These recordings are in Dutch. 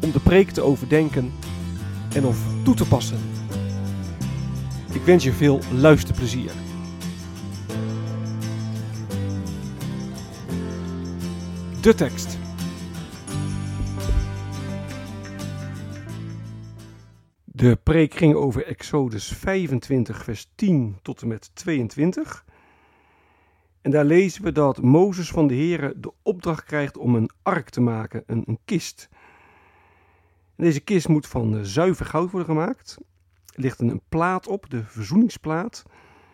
om de preek te overdenken en of toe te passen. Ik wens je veel luisterplezier. De tekst. De preek ging over Exodus 25, vers 10 tot en met 22. En daar lezen we dat Mozes van de Heere de opdracht krijgt om een ark te maken, een, een kist. Deze kist moet van eh, zuiver goud worden gemaakt. Er ligt een, plaat op, de verzoeningsplaat.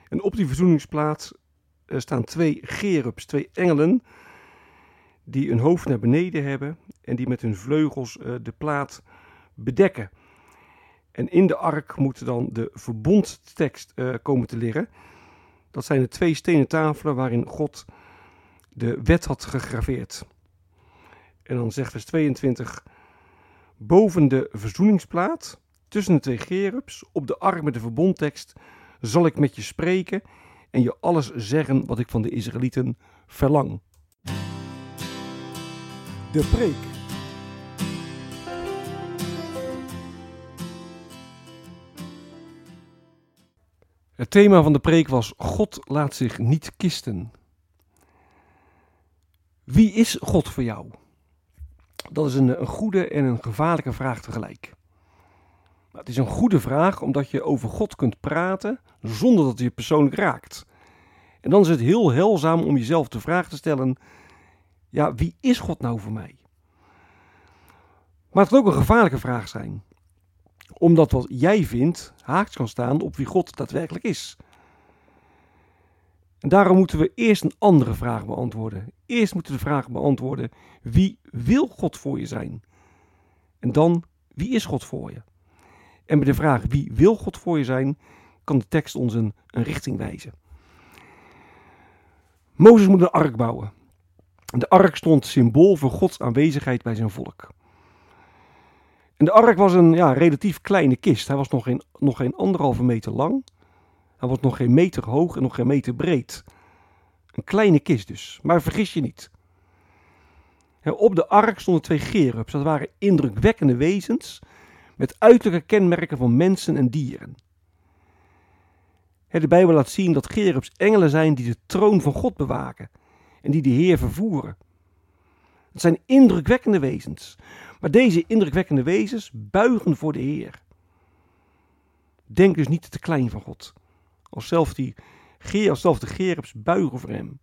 En op die verzoeningsplaat uh, staan twee gerubs, twee engelen, die een hoofd naar beneden hebben en die met hun vleugels uh, de plaat bedekken. En in de ark moet dan de verbondtekst komen te liggen. Dat zijn de twee stenen tafelen waarin God de wet had gegraveerd. En dan zegt vers 22: Boven de verzoeningsplaat, tussen de twee gerubs, op de ark met de verbondtekst, zal ik met je spreken en je alles zeggen wat ik van de Israëlieten verlang. De preek. Het thema van de preek was God laat zich niet kisten. Wie is God voor jou? Dat is een, een goede en een gevaarlijke vraag tegelijk. Maar het is een goede vraag omdat je over God kunt praten zonder dat het je persoonlijk raakt. En dan is het heel helzaam om jezelf de vraag te stellen: ja, wie is God nou voor mij? Maar het kan ook een gevaarlijke vraag zijn omdat wat jij vindt haaks kan staan op wie God daadwerkelijk is. En daarom moeten we eerst een andere vraag beantwoorden. Eerst moeten we de vraag beantwoorden: wie wil God voor je zijn? En dan, wie is God voor je? En bij de vraag wie wil God voor je zijn, kan de tekst ons een, een richting wijzen. Mozes moet een ark bouwen. De ark stond symbool voor Gods aanwezigheid bij zijn volk. En de ark was een ja, relatief kleine kist. Hij was nog geen, nog geen anderhalve meter lang. Hij was nog geen meter hoog en nog geen meter breed. Een kleine kist dus, maar vergis je niet. op de ark stonden twee gerubs. Dat waren indrukwekkende wezens met uiterlijke kenmerken van mensen en dieren. De Bijbel laat zien dat gerubs engelen zijn die de troon van God bewaken en die de Heer vervoeren. Het zijn indrukwekkende wezens. Maar deze indrukwekkende wezens buigen voor de Heer. Denk dus niet te klein van God. Als die, als de gerubs buigen voor hem.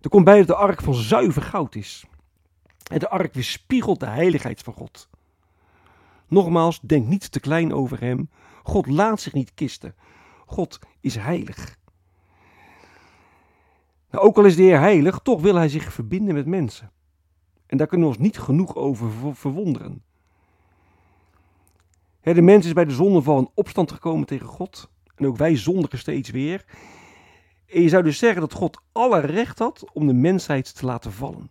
Er komt bij dat de ark van zuiver goud is. En de ark weerspiegelt de heiligheid van God. Nogmaals, denk niet te klein over hem. God laat zich niet kisten. God is heilig. Nou, ook al is de Heer heilig, toch wil hij zich verbinden met mensen. En daar kunnen we ons niet genoeg over verwonderen. de mens is bij de zondeval in opstand gekomen tegen God. En ook wij zondigen steeds weer. En je zou dus zeggen dat God alle recht had om de mensheid te laten vallen.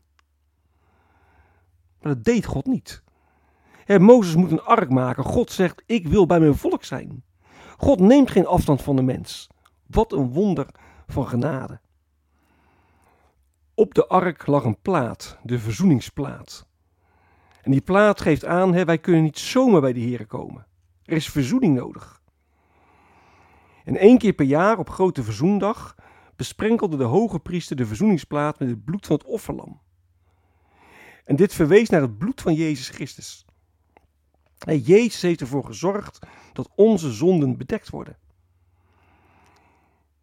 Maar dat deed God niet. Mozes moet een ark maken. God zegt: Ik wil bij mijn volk zijn. God neemt geen afstand van de mens. Wat een wonder van genade. Op de ark lag een plaat, de verzoeningsplaat. En die plaat geeft aan, hè, wij kunnen niet zomaar bij de Heer komen. Er is verzoening nodig. En één keer per jaar op grote verzoendag besprenkelde de hoge priester de verzoeningsplaat met het bloed van het offerlam. En dit verwees naar het bloed van Jezus Christus. En Jezus heeft ervoor gezorgd dat onze zonden bedekt worden.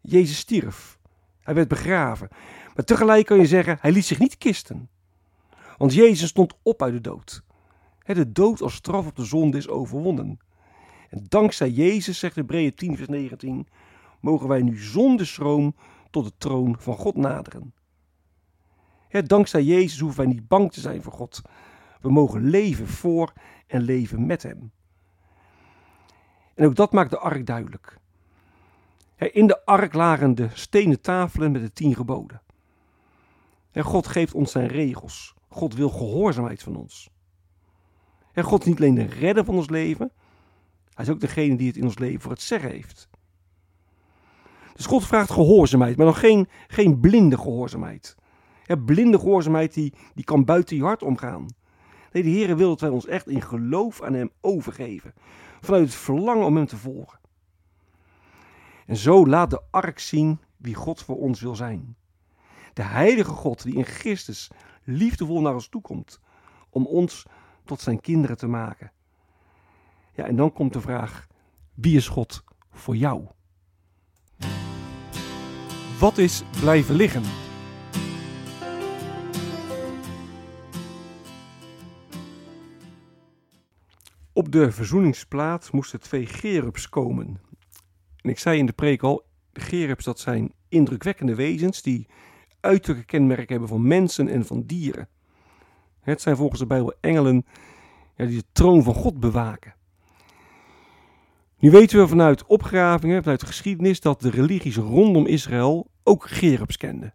Jezus stierf. Hij werd begraven. Maar tegelijk kan je zeggen, hij liet zich niet kisten. Want Jezus stond op uit de dood. De dood als straf op de zonde is overwonnen. En dankzij Jezus, zegt Hebreeën 10 vers 19, mogen wij nu zonder schroom tot de troon van God naderen. dankzij Jezus hoeven wij niet bang te zijn voor God. We mogen leven voor en leven met Hem. En ook dat maakt de ark duidelijk. In de ark lagen de stenen tafelen met de tien geboden. En God geeft ons zijn regels. God wil gehoorzaamheid van ons. En God is niet alleen de redder van ons leven, hij is ook degene die het in ons leven voor het zeggen heeft. Dus God vraagt gehoorzaamheid, maar nog geen, geen blinde gehoorzaamheid. Blinde gehoorzaamheid die, die kan buiten je hart omgaan. Nee, de Heer wil dat wij ons echt in geloof aan Hem overgeven. Vanuit het verlangen om Hem te volgen. En zo laat de ark zien wie God voor ons wil zijn. De heilige God die in Christus liefdevol naar ons toekomt. Om ons tot zijn kinderen te maken. Ja, en dan komt de vraag: wie is God voor jou? Wat is blijven liggen? Op de verzoeningsplaats moesten twee gerubs komen. En ik zei in de preek al, gerubs dat zijn indrukwekkende wezens die uiterlijke kenmerken hebben van mensen en van dieren. Het zijn volgens de Bijbel engelen ja, die de troon van God bewaken. Nu weten we vanuit opgravingen, vanuit de geschiedenis, dat de religies rondom Israël ook gerubs kenden.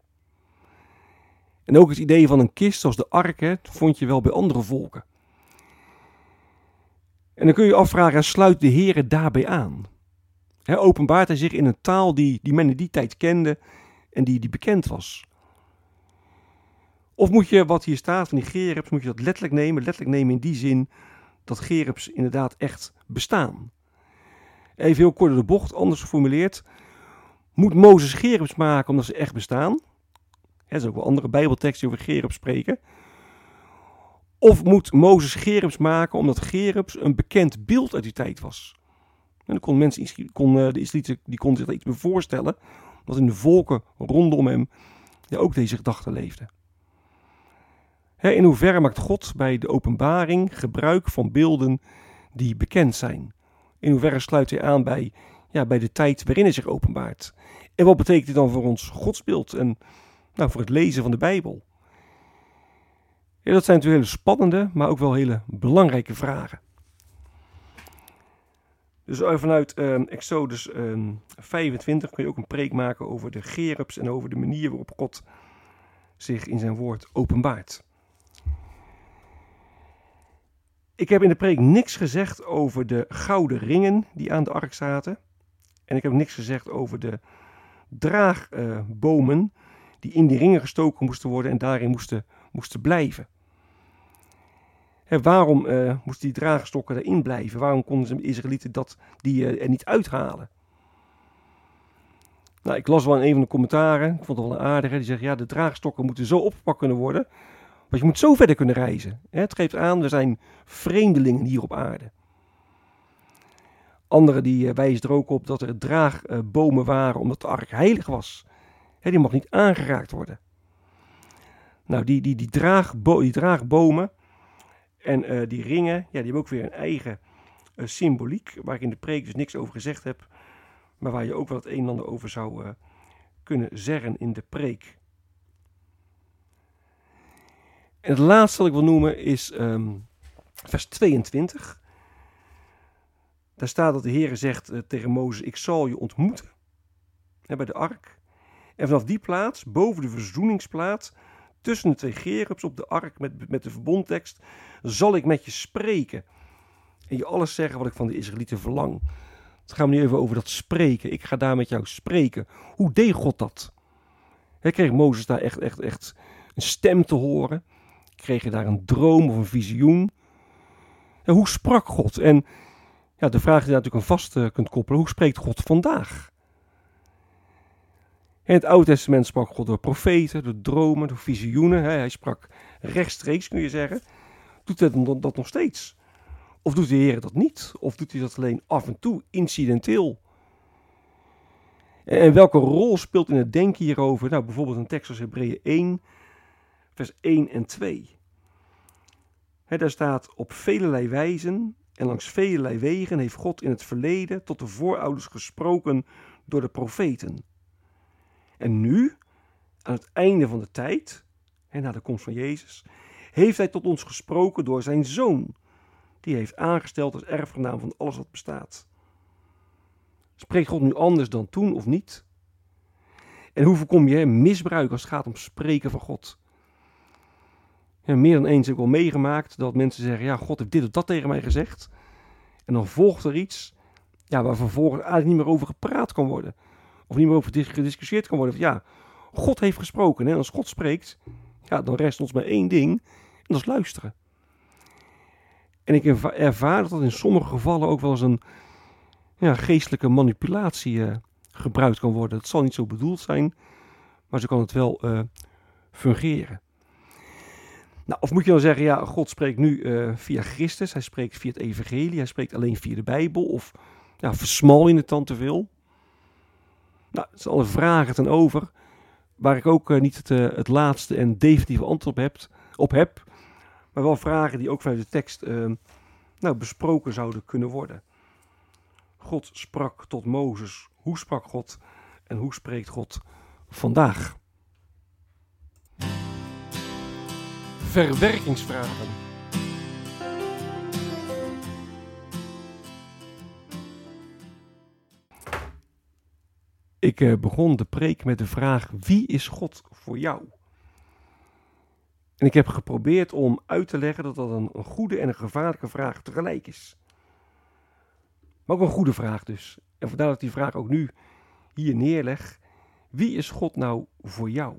En ook het idee van een kist zoals de ark, hè, vond je wel bij andere volken. En dan kun je je afvragen, sluit de Heer daarbij aan? Openbaart hij zich in een taal die, die men in die tijd kende en die, die bekend was? Of moet je wat hier staat van die gerubs, moet je dat letterlijk nemen? Letterlijk nemen in die zin dat gerubs inderdaad echt bestaan. Even heel kort de bocht, anders geformuleerd. Moet Mozes gerubs maken omdat ze echt bestaan? Er zijn ook wel andere bijbelteksten die over gerubs spreken. Of moet Mozes gerubs maken omdat gerubs een bekend beeld uit die tijd was? En dan kon mensen, kon, eh, de Israëlieten, die konden zich daar iets meer voorstellen, omdat in de volken rondom hem ja, ook deze gedachten leefden in hoeverre maakt God bij de openbaring gebruik van beelden die bekend zijn? In hoeverre sluit hij aan bij, ja, bij de tijd waarin hij zich openbaart? En wat betekent dit dan voor ons godsbeeld en nou, voor het lezen van de Bijbel? Dat zijn natuurlijk hele spannende, maar ook wel hele belangrijke vragen. Dus vanuit uh, Exodus uh, ehm, 25 kun je ook een preek maken over de gerubs en over de manier waarop God zich in zijn woord openbaart. Ik heb in de preek niks gezegd over de gouden ringen die aan de ark zaten. En ik heb niks gezegd over de draagbomen die in die ringen gestoken moesten worden en daarin moesten, moesten blijven. waarom uh, moesten die draagstokken erin blijven? Waarom konden de Israëlieten dat, die uh, er niet uithalen? Nou, ik las wel in een van de commentaren, ik vond het wel een aardige, die zegt ja, de draagstokken moeten zo opgepakt kunnen worden want je moet zo verder kunnen reizen. Het geeft aan, we zijn vreemdelingen hier op aarde. Anderen die eh, wijzen er ook op dat er draagbomen waren omdat de ark heilig was. Die mag niet aangeraakt worden. Nou, die, die, die, draagbo die draagbomen en uh, die ringen, ja, die hebben ook weer een eigen uh, symboliek, waar ik in de preek dus niks over gezegd heb, maar waar je ook wel het een en ander over zou kunnen zeggen in de preek. En het laatste wat ik wil noemen is um, vers 22. Daar staat dat de Heer zegt uh, tegen Mozes: Ik zal je ontmoeten hè, bij de ark. En vanaf die plaats, boven de verzoeningsplaats, tussen de twee gerubs op de ark met, met de verbondtekst, zal ik met je spreken. En je alles zeggen wat ik van de Israëlieten verlang. Het gaat me nu even over dat spreken. Ik ga daar met jou spreken. Hoe deed God dat? Hij kreeg Mozes daar echt, echt, echt een stem te horen? Kreeg je daar een droom of een visioen? En hoe sprak God? En ja, de vraag die je natuurlijk aan vast uh, kunt koppelen, hoe spreekt God vandaag? In het Oude Testament sprak God door profeten, door dromen, door visioenen. Hij sprak rechtstreeks, kun je zeggen. Doet hij dat nog steeds? Of doet de Heer dat niet? Of doet hij dat alleen af en toe, incidenteel? En welke rol speelt in het denken hierover? Nou, bijvoorbeeld een tekst als Hebreeën 1, vers 1 en 2. daar staat op velelei wijzen en langs velelei wegen heeft God in het verleden tot de voorouders gesproken door de profeten. En nu, aan het einde van de tijd, en na de komst van Jezus, heeft hij tot ons gesproken door zijn zoon, die heeft aangesteld als erfgenaam van alles wat bestaat. Spreekt God nu anders dan toen of niet? En hoe voorkom je misbruik als het gaat om spreken van God? Ja, meer dan eens heb ik al meegemaakt dat mensen zeggen: Ja, God heeft dit of dat tegen mij gezegd. En dan volgt er iets ja, waar vervolgens eigenlijk niet meer over gepraat kan worden. Of niet meer over gediscussieerd kan worden. Ja, God heeft gesproken. En als God spreekt, ja, dan rest ons maar één ding. En dat is luisteren. En ik ervaar dat dat in sommige gevallen ook wel eens een ja, geestelijke manipulatie uh, gebruikt kan worden. Het zal niet zo bedoeld zijn, maar zo kan het wel uh, fungeren. Nou, of moet je dan zeggen, ja, God spreekt nu uh, via Christus, hij spreekt via het evangelie, hij spreekt alleen via de Bijbel, of ja, versmal in het dan te veel? Nou, dat zijn alle vragen ten over, waar ik ook niet het, het, laatste en definitieve antwoord op heb, op heb, maar wel vragen die ook vanuit de tekst nou, besproken zouden kunnen worden. God sprak tot Mozes. Hoe sprak God en hoe spreekt God vandaag? Verwerkingsvragen. Ik eh, begon de preek met de vraag: wie is God voor jou? En ik heb geprobeerd om uit te leggen dat dat een, een goede en een gevaarlijke vraag tegelijk is. Maar ook een goede vraag dus. En vandaar dat ik die vraag ook nu hier neerleg. Wie is God nou voor jou?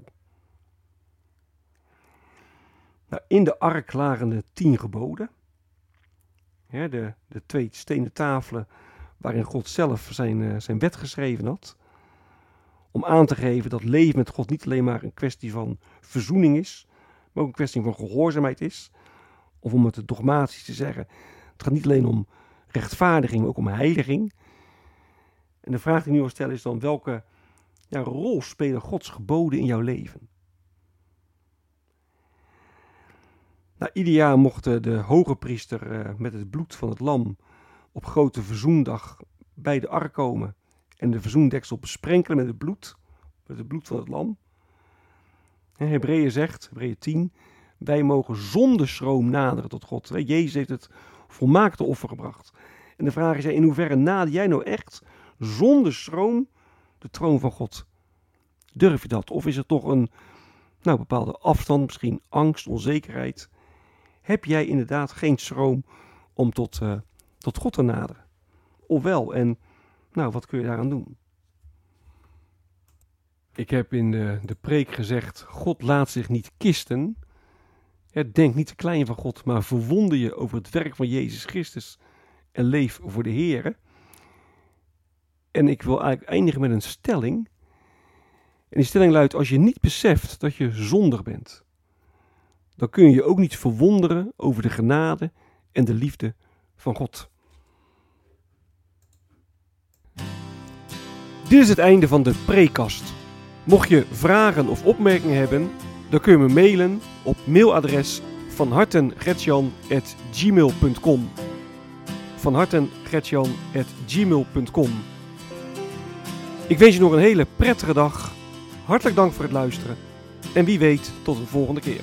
Nou, in de ark lagen de tien geboden. de, de twee stenen tafelen waarin God zelf zijn, uh, zijn wet geschreven had. Om aan te geven dat leven met God niet alleen maar een kwestie van verzoening is, maar ook een kwestie van gehoorzaamheid is. Of om het dogmatisch te zeggen, het gaat niet alleen om rechtvaardiging, ook om heiliging. En de vraag die ik nu wil stellen is dan: welke ja, rol spelen Gods geboden in jouw leven? Nou, ieder jaar mocht de hoge priester uh, met het bloed van het lam op grote verzoendag bij de ark komen en de verzoendeksel besprenkelen met het bloed, met het bloed van het lam. Hebreeën zegt, Hebreeën 10, wij mogen zonder schroom naderen tot God. Jezus heeft het volmaakte offer gebracht. En de vraag is, in hoeverre nader jij nou echt zonder schroom de troon van God? Durf je dat? Of is er toch een nou, bepaalde afstand, misschien angst, onzekerheid? Heb jij inderdaad geen schroom om tot, uh, tot God te naderen? Ofwel, en nou, wat kun je daaraan doen? Ik heb in de, de preek gezegd: God laat zich niet kisten, denk niet te klein van God, maar verwonder je over het werk van Jezus Christus en leef voor de Heer. En ik wil eigenlijk eindigen met een stelling. En die stelling luidt: als je niet beseft dat je zondig bent, dan kun je je ook niet verwonderen over de genade en de liefde van God. Dit is het einde van de prekast. Mocht je vragen of opmerkingen hebben, dan kun je me mailen op mailadres van hartengretjan.gmail.com Ik wens je nog een hele prettige dag. Hartelijk dank voor het luisteren. En wie weet tot een volgende keer.